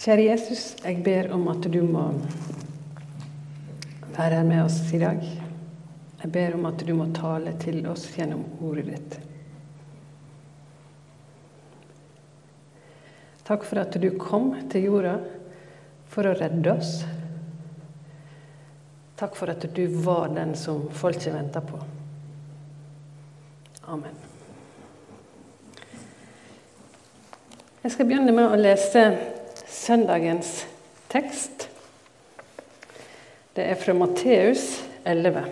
Kjære Jesus, jeg ber om at du må være her med oss i dag. Jeg ber om at du må tale til oss gjennom ordet ditt. Takk for at du kom til jorda for å redde oss. Takk for at du var den som folket venta på. Amen. Jeg skal begynne med å lese søndagens tekst. Det er fra Matteus 11.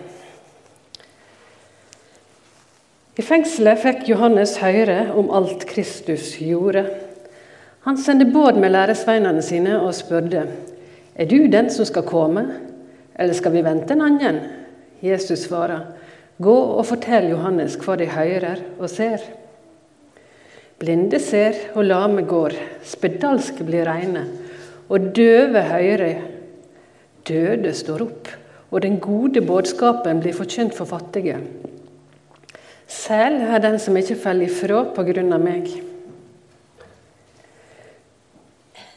I fengselet fikk Johannes høre om alt Kristus gjorde. Han sendte båd med læresveinene sine og spurte er du den som skal komme, eller skal vi vente en annen? Jesus svarer, gå og fortell Johannes hva de hører og ser. Blinde ser, og lame går. Spedalske blir reine, og døve hører. Døde står opp, og den gode budskapen blir forkynt for fattige. Sel er den som ikke faller ifra på grunn av meg.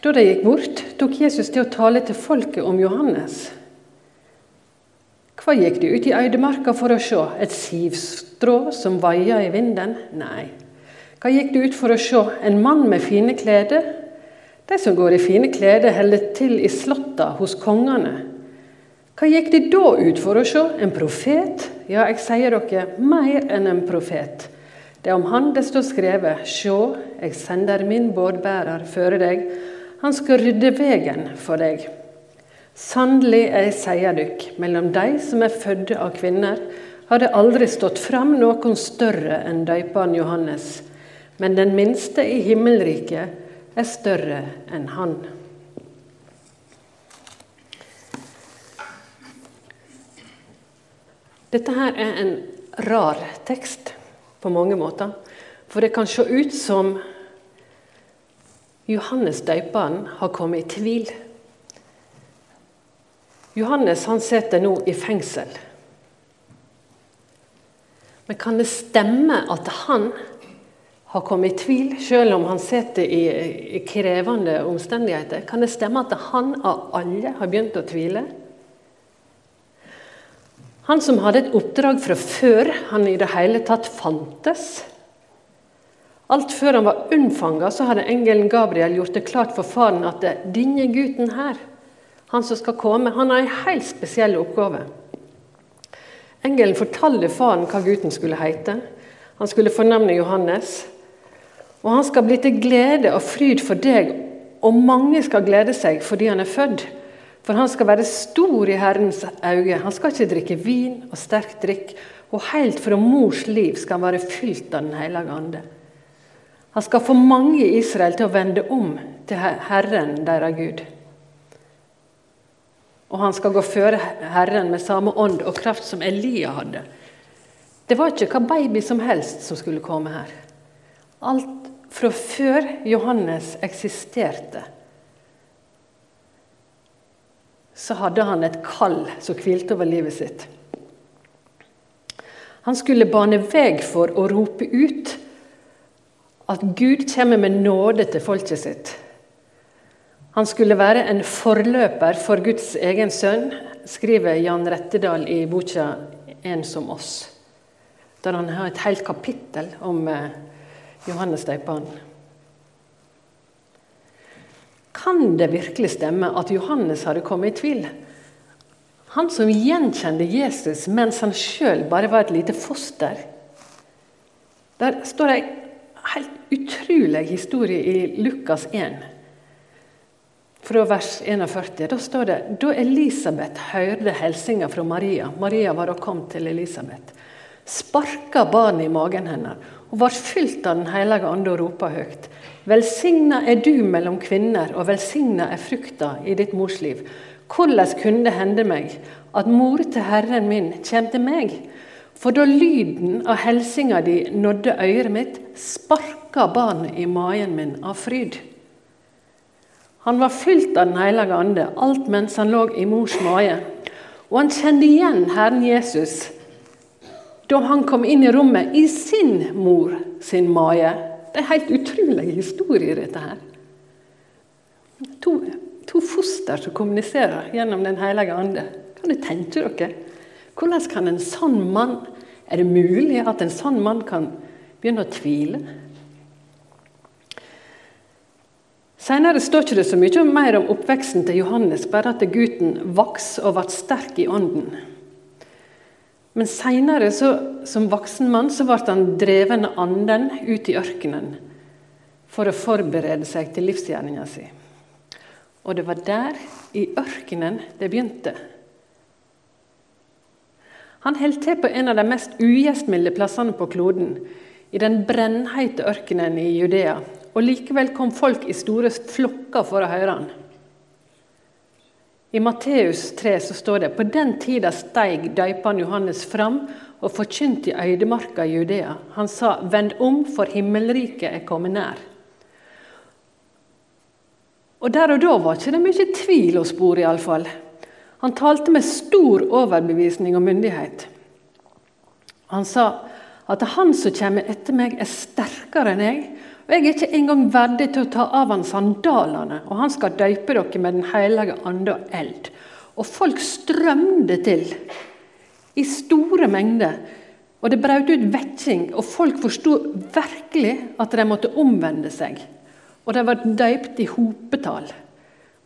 Da de gikk bort, tok Jesus til å tale til folket om Johannes. Hva gikk de ut i øydemarka for å se? Et sivstrå som vaia i vinden? Nei. Hva gikk du ut for å se? En mann med fine klede? De som går i fine klede, holder til i slotta hos kongene. Hva gikk de da ut for å se? En profet? Ja, jeg sier dere, mer enn en profet. Det er om han det står skrevet, Sjå, jeg sender min bådbærer føre deg, han skal rydde vegen for deg. Sannelig, jeg sier dykk, mellom de som er fødde av kvinner, har det aldri stått fram noen større enn døperen Johannes. Men den minste i himmelriket er større enn han. Dette her er en rar tekst på mange måter. For det kan se ut som Johannes døyperen har kommet i tvil. Johannes han sitter nå i fengsel. Men kan det stemme at han har kommet i tvil, selv om han sitter i, krevende omstendigheter? Kan det stemme at han av alle har begynt å tvile? Han som hadde et oppdrag fra før han i det hele tatt fantes. Alt før han var unnfanga, hadde engelen Gabriel gjort det klart for faren at denne gutten her, han som skal komme, han har en helt spesiell oppgave. Engelen fortalte faren hva gutten skulle hete. Han skulle fornavne Johannes. Og han skal bli til glede og fryd for deg, og mange skal glede seg fordi han er født. For han skal være stor i Herrens øyne. Han skal ikke drikke vin og sterk drikk, og helt fra mors liv skal han være fylt av Den hellige ande. Han skal få mange i Israel til å vende om til Herren, deres Gud. Og han skal gå føre Herren med samme ånd og kraft som Elia hadde. Det var ikke hva baby som helst som skulle komme her. Alt fra før Johannes eksisterte, så hadde han et kall som hvilte over livet sitt. Han skulle bane vei for å rope ut at Gud kommer med nåde til folket sitt. Han skulle være en forløper for Guds egen sønn, skriver Jan Rettedal i boka 'En som oss', der han har et helt kapittel om eh, Johannes døperen. Kan det virkelig stemme at Johannes hadde kommet i tvil? Han som gjenkjente Jesus mens han sjøl bare var et lite foster. Der står det en helt utrolig historie i Lukas 1, fra vers 41. Da står det da Elisabeth hørte hilsinga fra Maria Maria var da kommet til Elisabeth. Sparka barnet i magen hennes og var fylt av Den hellige ande og ropa høyt. Velsigna er du mellom kvinner, og velsigna er frukta i ditt mors liv. Hvordan kunne det hende meg at mor til Herren min kjem til meg? For da lyden av hilsinga di nådde øret mitt, sparka barnet i magen min av fryd. Han var fylt av Den hellige ande alt mens han lå i mors mage. Og han kjente igjen Herren Jesus da han kom inn i rommet i sin mor sin mage. Det er helt utrolige historier, dette her. To foster som kommuniserer gjennom Den hellige ande. Kan du tenke dere? Hvordan kan en sånn mann Er det mulig at en sånn mann kan begynne å tvile? Senere står ikke det så mye mer om oppveksten til Johannes, bare at gutten vokste og ble sterk i ånden. Men seinere, som voksen mann, så ble han dreven av anden ut i ørkenen for å forberede seg til livsgjerninga si. Og det var der, i ørkenen, det begynte. Han holdt til på en av de mest ugjestmilde plassene på kloden, i den brennheite ørkenen i Judea. Og likevel kom folk i store flokker for å høre han. I Matteus 3 så står det på den tida steig døyperen Johannes fram og forkynte i øydemarka i Judea. Han sa, 'Vend om, for himmelriket er kommet nær'. Og Der og da var ikke det mye tvil å spore, iallfall. Han talte med stor overbevisning og myndighet. Han sa at han som kommer etter meg, er sterkere enn jeg. Og jeg er ikke engang verdig til å ta av han sandalene, og han skal døype dere med Den hellige ande og eld. Og folk strømde til i store mengder. Og det brøt ut vekking, og folk forsto virkelig at de måtte omvende seg og de ble døypt i hopetall.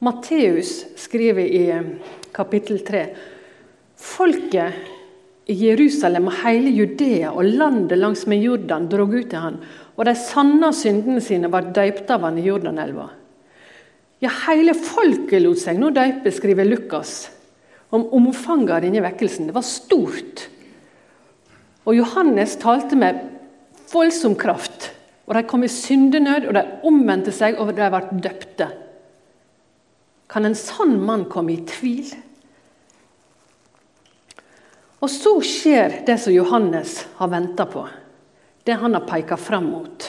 Matteus skriver i eh, kapittel 3 Folket i Jerusalem og hele Judea og landet langs med Jordan drog ut til han, og de sanna syndene sine var døypt av han i Jordanelva. Ja, hele folket lot seg nå døype, skriver Lukas om omfanget av denne vekkelsen. Det var stort. Og Johannes talte med voldsom kraft. Og de kom i syndenød, og de omvendte seg, og de ble døpte. Kan en sann mann komme i tvil? Og så skjer det som Johannes har venta på, det han har peka fram mot.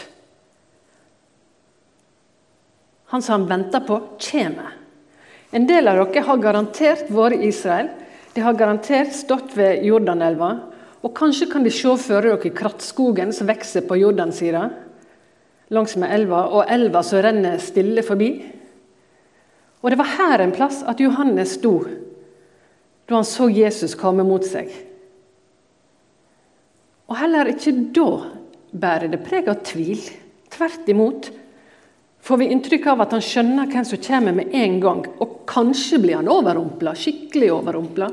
Han som han venter på, kommer. En del av dere har garantert vært i Israel. De har garantert stått ved Jordanelva. Og kanskje kan de se for dere krattskogen som vokser på Jordansida langsmed elva, og elva som renner stille forbi. Og Det var her en plass at Johannes sto da han så Jesus komme mot seg. Og heller ikke da bærer det preg av tvil. Tvert imot får vi inntrykk av at han skjønner hvem som kommer med en gang. Og kanskje blir han overrumpla, skikkelig overrumpla.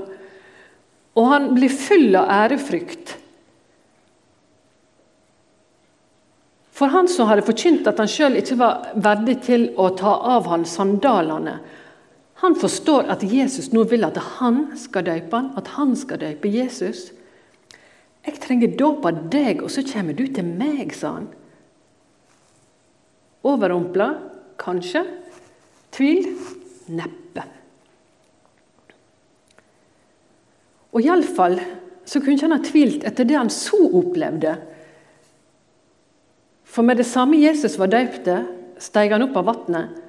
Og han blir full av ærefrykt For han som hadde forkynt at han sjøl ikke var verdig til å ta av han sandalene, han forstår at Jesus nå vil at han skal døype han, at han skal døype Jesus. 'Jeg trenger dåp av deg, og så kommer du til meg', sa han. Overrumpla? Kanskje. Tvil? Neppe. Og iallfall så kunne ikke han ha tvilt etter det han så opplevde for med det samme Jesus var døypte, steg han opp av vannet.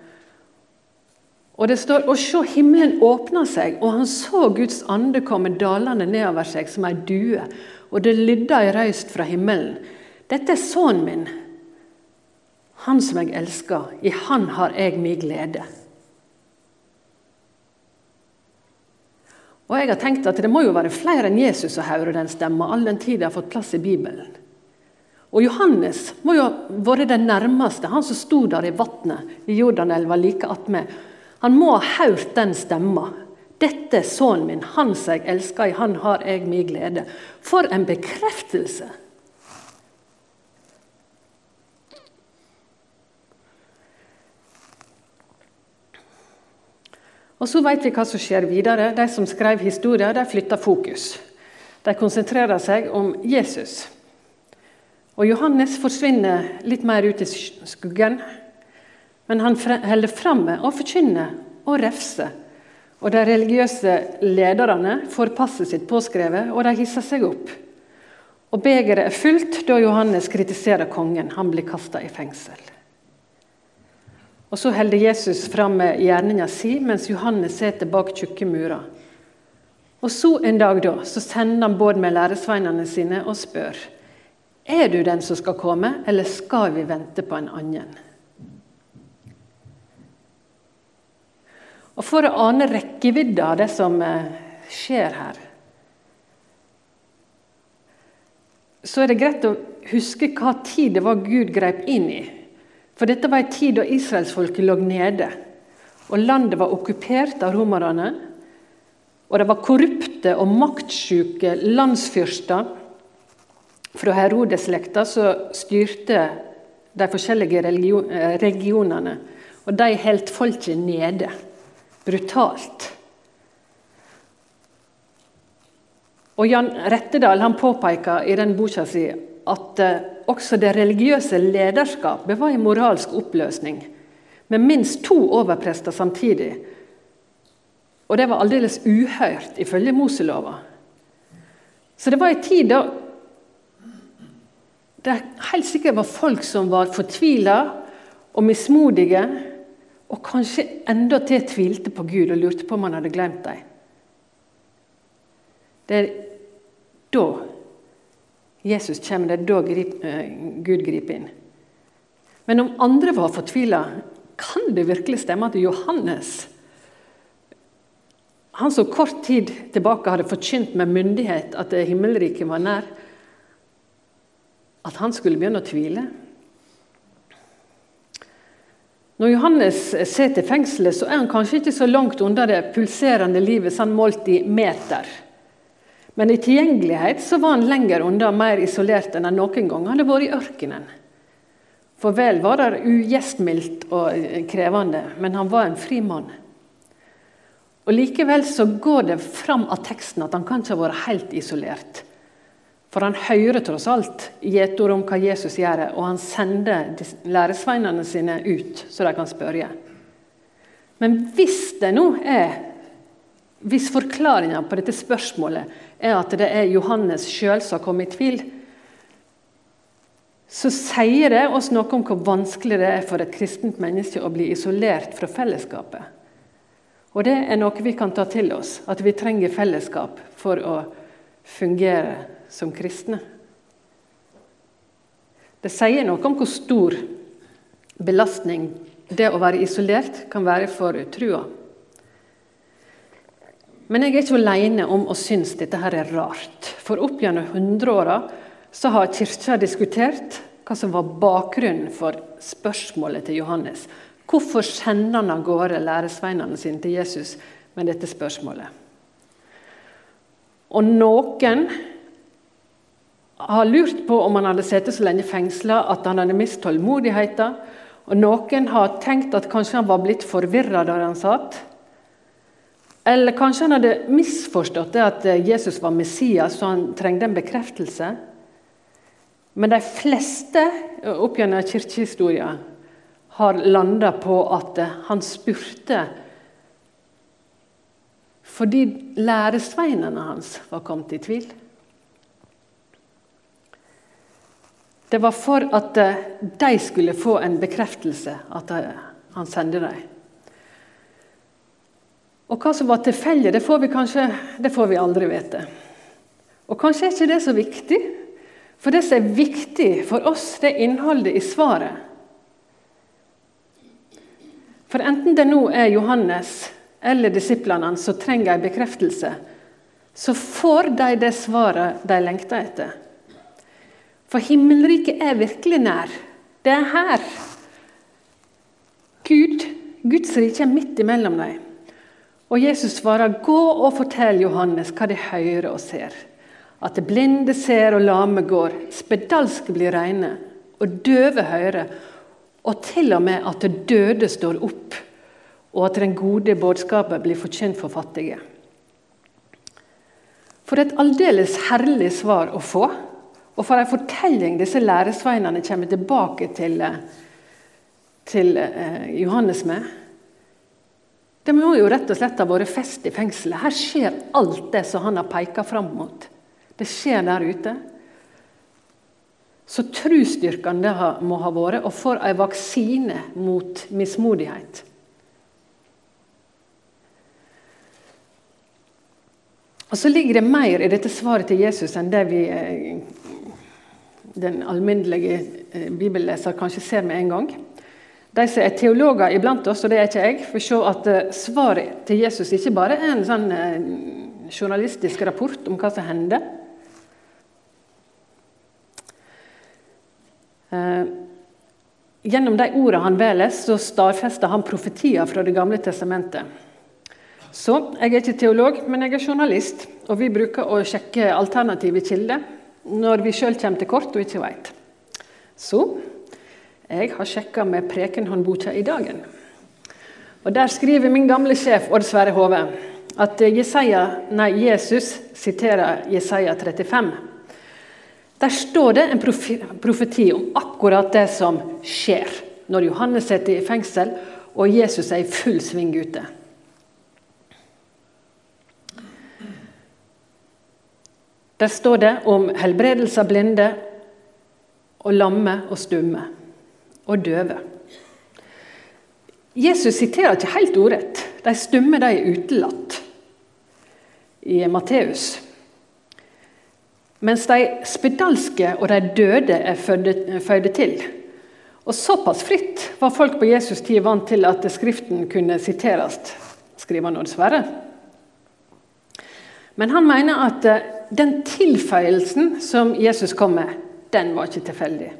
Og det står og se himmelen åpna seg, og han så Guds ande komme dalende nedover seg som ei due, og det lydde ei røyst fra himmelen. Dette er sønnen min, han som jeg elsker, i han har jeg mi glede. Og jeg har tenkt at Det må jo være flere enn Jesus som hører den stemma, all den tid det har fått plass i Bibelen. Og Johannes må jo ha vært den nærmeste, han som sto der i vannet i Jordanelva like attmed. Han må ha hørt den stemma. 'Dette sønnen min, han som jeg elsker, i han har jeg min glede'. For en bekreftelse! Og Så vet vi hva som skjer videre. De som skrev historier, de flytta fokus. De konsentrerer seg om Jesus. Og Johannes forsvinner litt mer ut i skuggen. Men han holder fram med å forkynne og refse. Og De religiøse lederne får passet sitt påskrevet, og de hisser seg opp. Og Begeret er fullt da Johannes kritiserer kongen. Han blir kasta i fengsel. Og Så holder Jesus fram med gjerninga si, mens Johannes sitter bak tjukke murer. Og så en dag da, så sender han båd med læresveinene sine og spør er du den som skal komme, eller skal vi vente på en annen? Og For å ane rekkevidda av det som eh, skjer her, så er det greit å huske hva tid det var Gud grep inn i. For dette var en tid da israelsfolket lå nede, og landet var okkupert av romerne. Og det var korrupte og maktsjuke landsfyrster fra Herodes-slekta som styrte de forskjellige eh, regionene. Og de holdt folket nede. Brutalt. Og Jan Rettedal han påpeker i den boka si at eh, også det religiøse lederskapet var en moralsk oppløsning, med minst to overprester samtidig. Og det var aldeles uhørt ifølge Moselova. Så det var en tid da det helt sikkert var folk som var fortvila og mismodige, og kanskje enda til tvilte på Gud og lurte på om han hadde glemt dem. Det er da Jesus kommer, det er da uh, Gud griper inn. Men om andre var fortvila, kan det virkelig stemme at Johannes, han som kort tid tilbake hadde forkynt med myndighet at himmelriket var nær, at han skulle begynne å tvile? Når Johannes sitter i fengselet, så er han kanskje ikke så langt unna det pulserende livet sånn målt i meter. Men i tilgjengelighet så var han lenger unna, mer isolert enn han noen gang hadde vært i ørkenen. For vel var det ugjestmildt og krevende, men han var en fri mann. Og Likevel så går det fram av teksten at han kan ikke ha vært helt isolert. For han hører tross alt gjetord om hva Jesus gjør, og han sender læresveinene sine ut, så de kan spørre. Men hvis det nå er Hvis forklaringa på dette spørsmålet er at det er Johannes sjøl som har kommet i tvil, så sier det oss noe om hvor vanskelig det er for et kristent menneske å bli isolert fra fellesskapet. Og det er noe vi kan ta til oss, at vi trenger fellesskap for å fungere som kristne. Det sier noe om hvor stor belastning det å være isolert kan være for trua. Men jeg er ikke alene om å synes dette her er rart. For opp gjennom hundreåra har Kirka diskutert hva som var bakgrunnen for spørsmålet til Johannes. Hvorfor sender han av gårde læresveinene sine til Jesus med dette spørsmålet? Og noen har lurt på om han hadde sittet så lenge fengsla at han hadde mist tålmodigheten. Og noen har tenkt at kanskje han var blitt forvirra der han satt. Eller kanskje han hadde misforstått det at eh, Jesus var Messias, så han trengte en bekreftelse. Men de fleste eh, opp gjennom kirkehistorien har landa på at eh, han spurte fordi læresveinene hans var kommet i tvil. Det var for at de skulle få en bekreftelse at han sendte dem. Og hva som var tilfeldig, det får vi kanskje det får vi aldri vite. Og kanskje er ikke det så viktig, for det som er viktig for oss, det er innholdet i svaret. For enten det nå er Johannes eller disiplene som trenger en bekreftelse, så får de det svaret de lengter etter. For himmelriket er virkelig nær. Det er her. Gud, Guds rike er midt imellom dem. Og Jesus svarer, 'Gå og fortell Johannes hva de hører og ser.' At det blinde ser og lame går, spedalske blir reine, og døve hører, og til og med at det døde står opp, og at den gode budskapet blir forkynt for fattige. For et aldeles herlig svar å få, og for en fortelling disse læresveinene kommer tilbake til, til eh, Johannes med. Det må jo rett og slett ha vært fest i fengselet. Her skjer alt det som han har peka fram mot. Det skjer der ute. Så trosstyrkende det må ha vært, og for en vaksine mot mismodighet. Og Så ligger det mer i dette svaret til Jesus enn det vi eh, den alminnelige eh, bibelleser kanskje ser med en gang. de som er teologer iblant oss, og det er ikke jeg, får se at eh, svaret til Jesus ikke bare er en sånn eh, journalistisk rapport om hva som hender. Gjennom de ordene han velger, så stadfester han profetier fra Det gamle testamentet. Så jeg er ikke teolog, men jeg er journalist, og vi bruker å sjekke alternative kilder når vi sjøl kommer til kort og ikke veit. Så jeg har sjekka med Prekenhåndboka i Dagen. Og Der skriver min gamle sjef Odd Sverre Hove at Jesaja, nei, Jesus siterer Jesaja 35. Der står det en profeti om akkurat det som skjer når Johannes sitter i fengsel og Jesus er i full sving ute. Der står det om helbredelse av blinde og lamme og stumme og døve. Jesus siterer ikke helt ordrett. De stumme de er utelatt i Matteus. Mens de spedalske og de døde er fødde til. Og Såpass fritt var folk på Jesus' tid vant til at Skriften kunne siteres, skriver nå Sverre. Men han mener at eh, den tilføyelsen som Jesus kom med, den var ikke tilfeldig.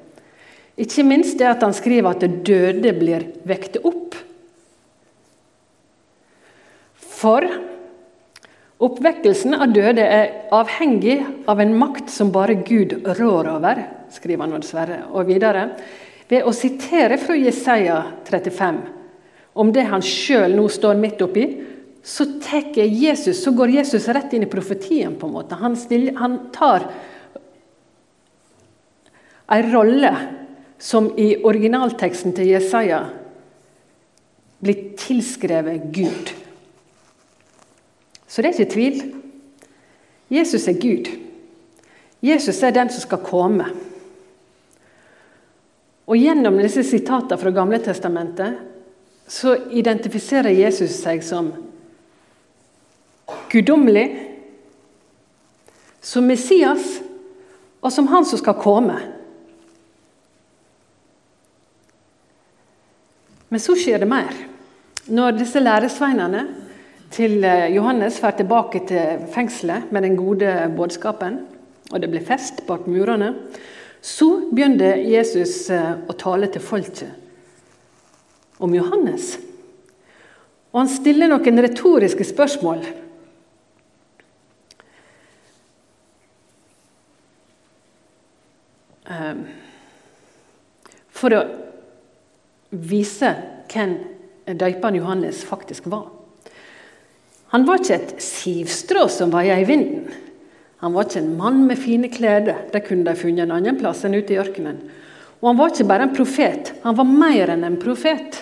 Ikke minst det at han skriver at det døde blir vekte opp. For oppvekkelsen av døde er avhengig av en makt som bare Gud rår over, skriver han dessverre. Og videre ved å sitere fra Jesaja 35 om det han sjøl nå står midt oppi, så, Jesus, så, går Jesus rett inn i profetien. på en måte. Han, stiller, han tar en rolle som i originalteksten til Jesaja blir tilskrevet Gud. Så det er ikke tvil. Jesus er Gud. Jesus er den som skal komme. Og Gjennom disse sitatene fra Gamle Testamentet så identifiserer Jesus seg som guddommelig, som Messias og som han som skal komme. Men så skjer det mer. Når disse læresveinene til eh, Johannes drar tilbake til fengselet med den gode budskapen, og det blir fest bak murene, så begynner Jesus eh, å tale til folket om Johannes. Og han stiller noen retoriske spørsmål. For å vise hvem døperen Johannes faktisk var. Han var ikke et sivstrå som vaia i vinden. Han var ikke en mann med fine klær. Det kunne de funnet en annen plass enn ute i ørkenen. Og han var ikke bare en profet, han var mer enn en profet.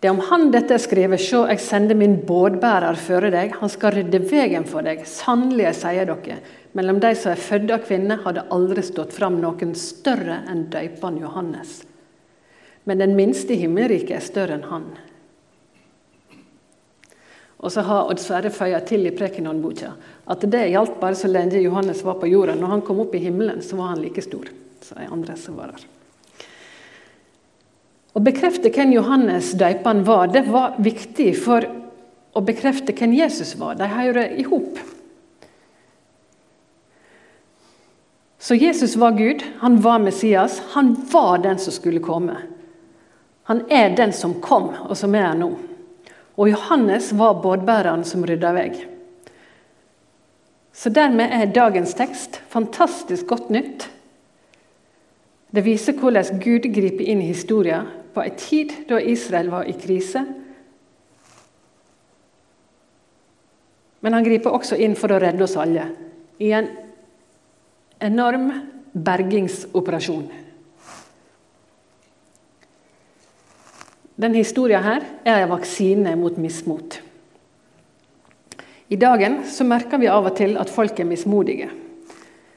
Det er om han dette er skrevet, se, jeg sender min bådbærer føre deg, han skal rydde veien for deg. Sannelig, jeg sier dere, mellom de som er født av kvinne, har det aldri stått fram noen større enn døyperen Johannes. Men den minste i himmelriket er større enn han. Og så har Odd Sverre føya til i Prekenhåndboka at det gjaldt bare så lenge Johannes var på jorda. Når han kom opp i himmelen, så var han like stor som de andre som var der. Å bekrefte hvem Johannes døperen var, det var viktig for å bekrefte hvem Jesus var. De hører i hop. Så Jesus var Gud, han var Messias, han var den som skulle komme. Han er den som kom, og som er her nå. Og Johannes var båtbæreren som rydda vei. Så dermed er dagens tekst fantastisk godt nytt. Det viser hvordan Gud griper inn i historien på en tid da Israel var i krise. Men han griper også inn for å redde oss alle i en enorm bergingsoperasjon. Denne historien her er en vaksine mot mismot. I dagen så merker vi av og til at folk er mismodige.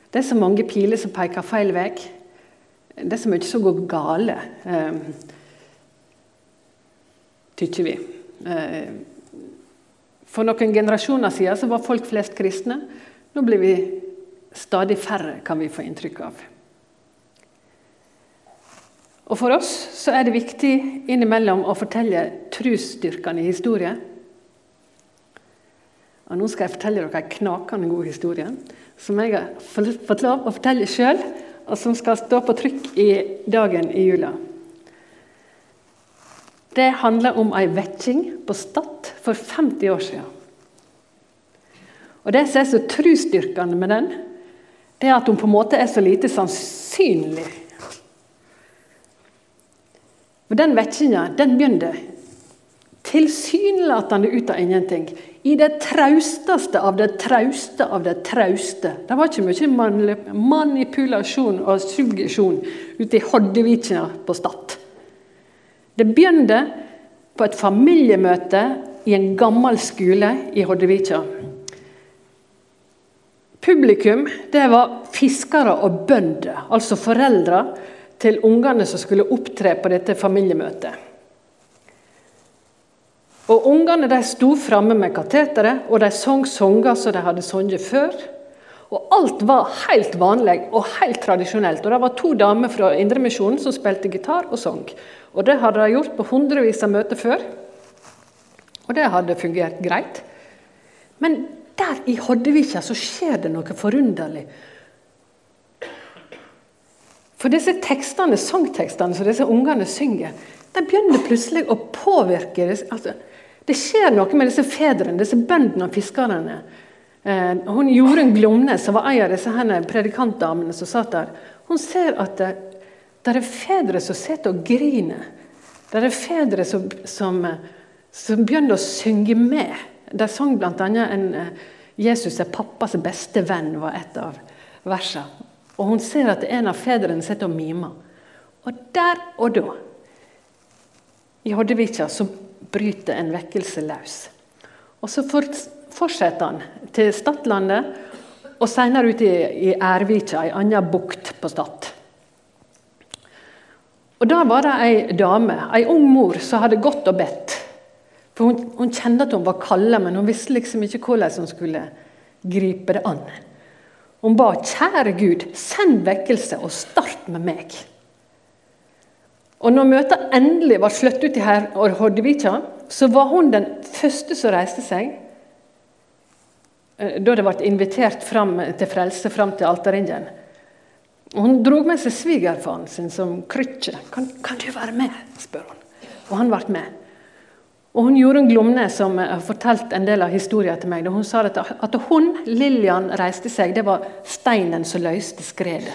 Det er så mange piler som peker feil vei. Det er så mye som går gale. Tykker vi. Eh, for noen generasjoner siden så var folk flest kristne. Nå blir vi stadig færre, kan vi få inntrykk av. Og For oss så er det viktig innimellom å fortelle trosstyrkende historier. Og Nå skal jeg fortelle dere en knakende god historie som jeg har fått lov å fortelle sjøl, og som skal stå på trykk i dagen i jula. Det handler om ei vekking på Stad for 50 år siden. Og Det som er så trusdyrkende med den, det er at hun på en måte er så lite sannsynlig. For Den vekkinga den begynner tilsynelatende ut av ingenting. I det trausteste av det trauste av det trauste. Det var ikke mye manipulasjon og suggesjon ute i Hoddevikina på Stad. Det begynte på et familiemøte i en gammel skole i Hoddevika. Publikum det var fiskere og bønder, altså foreldre til ungene som skulle opptre på dette familiemøtet. Og Ungene de sto framme med kateteret, og de sang sanger som de hadde sunget før. Og Alt var helt vanlig og helt tradisjonelt. Og Det var to damer fra Indremisjonen som spilte gitar og sang. Og Det hadde de gjort på hundrevis av møter før. Og det hadde fungert greit. Men der i Hoddevikja så skjer det noe forunderlig. For disse tekstene, sangtekstene som disse ungene synger, de begynner plutselig å påvirke altså, Det skjer noe med disse fedrene, disse bøndene og fiskerne. Eh, hun Jorunn Glomnes, som var en av disse predikantdamene som satt der, hun ser at det, er fedre som sitter og griner. Det er fedre som, som, som begynner å synge med. De sang bl.a. en eh, 'Jesus er pappas beste venn', var et av versene. Og hun ser at en av fedrene sitter og mimer. Og der og da, i Hoddevika, så bryter en vekkelse løs. Og så fortsetter han til Stadlandet, og senere ut i, i Ærvika, ei anna bukt på Stad. Og Da var det ei dame, ei ung mor, som hadde gått og bedt. For hun, hun kjente at hun var kalla, men hun visste liksom ikke hvordan hun skulle gripe det an. Hun ba kjære Gud, send vekkelse og start med meg. Og når møtet endelig var slått ut i her Hordevika, så var hun den første som reiste seg. Eh, da det ble invitert fram til frelse fram til alterringen. Hun dro med seg svigerfaren sin som krykke. Kan, kan, du være med?' spør hun. Og han ble med. Og hun Jorunn Glomne, som har fortalt en del av historien til meg, hun sa at, at hun, Lillian, reiste seg, det var steinen som løste skredet.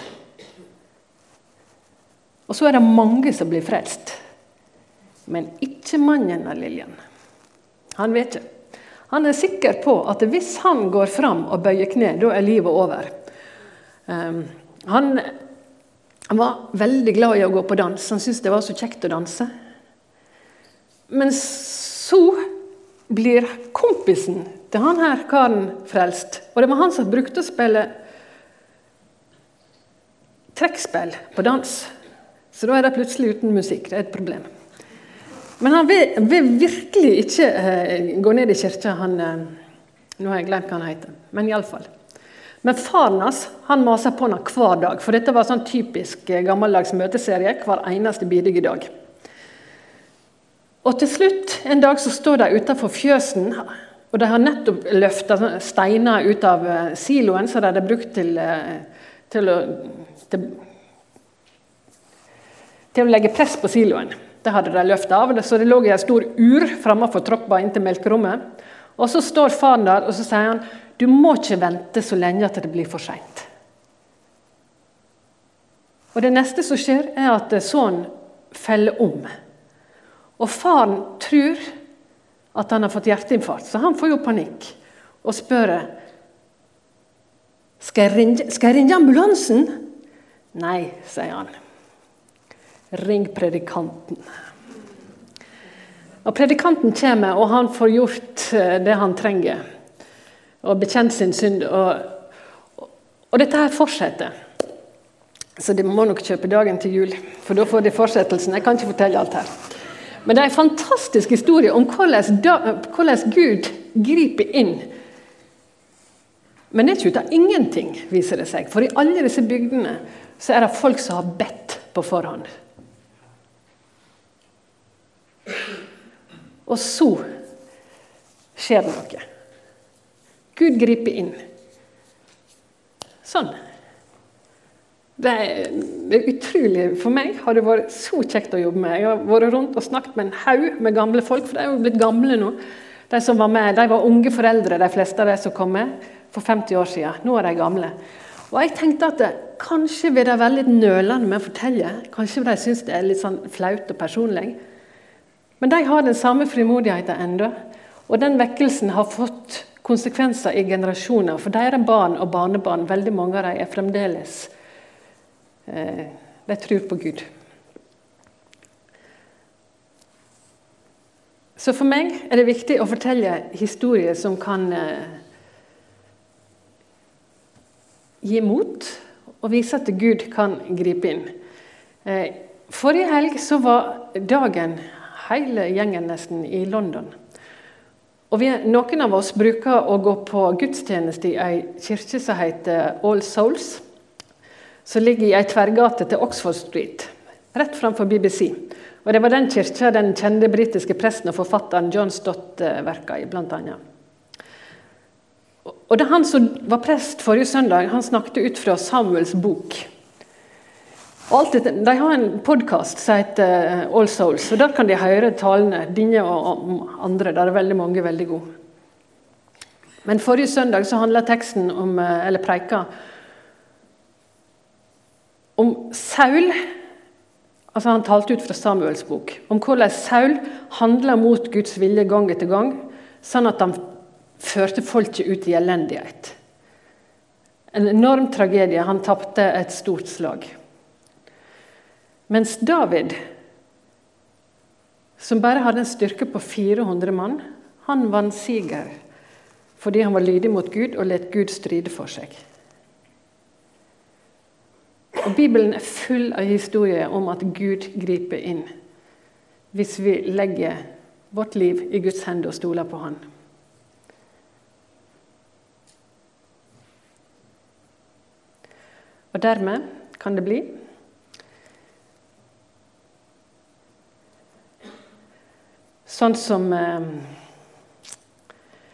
Og så er det mange som blir frelst. Men ikke mannen av Lillian. Han vet ikke. Han er sikker på at hvis han går fram og bøyer kne, da er livet over. Um, han var veldig glad i å gå på dans. Han syntes det var så kjekt å danse. Men så blir kompisen til han her karen frelst. Og det var han som brukte å spille trekkspill på dans. Så da er det plutselig uten musikk. Det er et problem. Men han vil, vil virkelig ikke eh, gå ned i kirka. Han, eh, nå har jeg glemt hva han heter. Men iallfall. Men faren hans han maser på ham hver dag. For dette var sånn typisk eh, gammeldags møteserie hver eneste bidige dag. Og til slutt, en dag så står de utenfor fjøsen, og de har nettopp løfta steiner ut av eh, siloen som de hadde brukt til, eh, til, å, til, til å legge press på siloen. Det hadde de løfta av, så det lå i en stor ur framfor troppa inn til melkerommet. Og så står faren der og så sier han, du må ikke vente så lenge at det blir for seint. Og det neste som skjer, er at sønnen feller om. Og faren tror at han har fått hjerteinfarkt, så han får jo panikk og spør skal jeg, ringe, skal jeg ringe ambulansen. Nei, sier han. Ring predikanten. Og Predikanten kommer, og han får gjort eh, det han trenger og bekjent sin synd. Og, og dette her fortsetter. Så de må nok kjøpe dagen til jul, for da får de fortsettelsen. Jeg kan ikke fortelle alt her. Men det er en fantastisk historie om hvordan, da, hvordan Gud griper inn. Men det er ikke ut av ingenting, viser det seg. For i alle disse bygdene så er det folk som har bedt på forhånd. Og så skjer det noe. Gud griper inn. Sånn. Det er utrolig For meg har det vært så kjekt å jobbe med. Jeg har vært rundt og snakket med en haug med gamle folk, for de er jo blitt gamle nå. De som var med, de var unge foreldre, de fleste av de som kom med for 50 år siden. Nå er de gamle. Og jeg tenkte at det, Kanskje vil de være litt nølende med å fortelle. Kanskje de synes det er litt sånn flaut og personlig. Men de har den samme frimodigheten ennå. Og den vekkelsen har fått konsekvenser i generasjoner. For deres barn og barnebarn, veldig mange av dem, er fremdeles eh, De tror på Gud. Så for meg er det viktig å fortelle historier som kan eh, gi mot, og vise at Gud kan gripe inn. Eh, forrige helg så var dagen hele gjengen nesten i London. Og vi, Noen av oss bruker å gå på gudstjeneste i ei kirke som heter All Souls, som ligger i ei tverrgate til Oxford Street, rett framfor BBC. Og Det var den kirka den kjente britiske presten og forfatteren John Stott verka i, annet. Og det Han som var prest forrige søndag, han snakket ut fra Samuels bok. Dette, de har en podkast som heter eh, All Souls, og der kan de høre talene. Dine og andre. Der er veldig mange veldig gode. Men forrige søndag så handla teksten om, eh, eller preika om Saul. Altså Han talte ut fra Samuels bok. Om hvordan Saul handla mot Guds vilje gang etter gang, sånn at han førte folket ut i elendighet. En enorm tragedie. Han tapte et stort slag. Mens David, som bare hadde en styrke på 400 mann, han vant siger fordi han var lydig mot Gud og let Gud stride for seg. Og Bibelen er full av historier om at Gud griper inn hvis vi legger vårt liv i Guds hender og stoler på Han. Og dermed kan det bli Sånn som eh,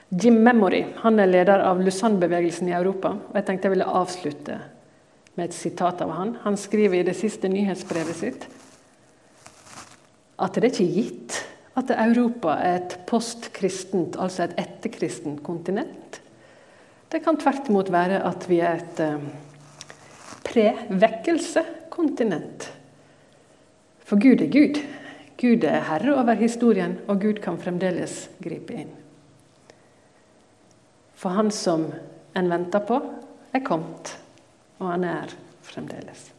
Jim Memory. Han er leder av Lusann-bevegelsen i Europa. og Jeg tenkte jeg ville avslutte med et sitat av han. Han skriver i det siste nyhetsbrevet sitt at det er ikke gitt at Europa er et postkristent, altså et etterkristent kontinent. Det kan tvert imot være at vi er et eh, pre-vekkelse-kontinent. For Gud er Gud. Gud er herre over historien, og Gud kan fremdeles gripe inn. For han som en venter på, er kommet, og han er fremdeles.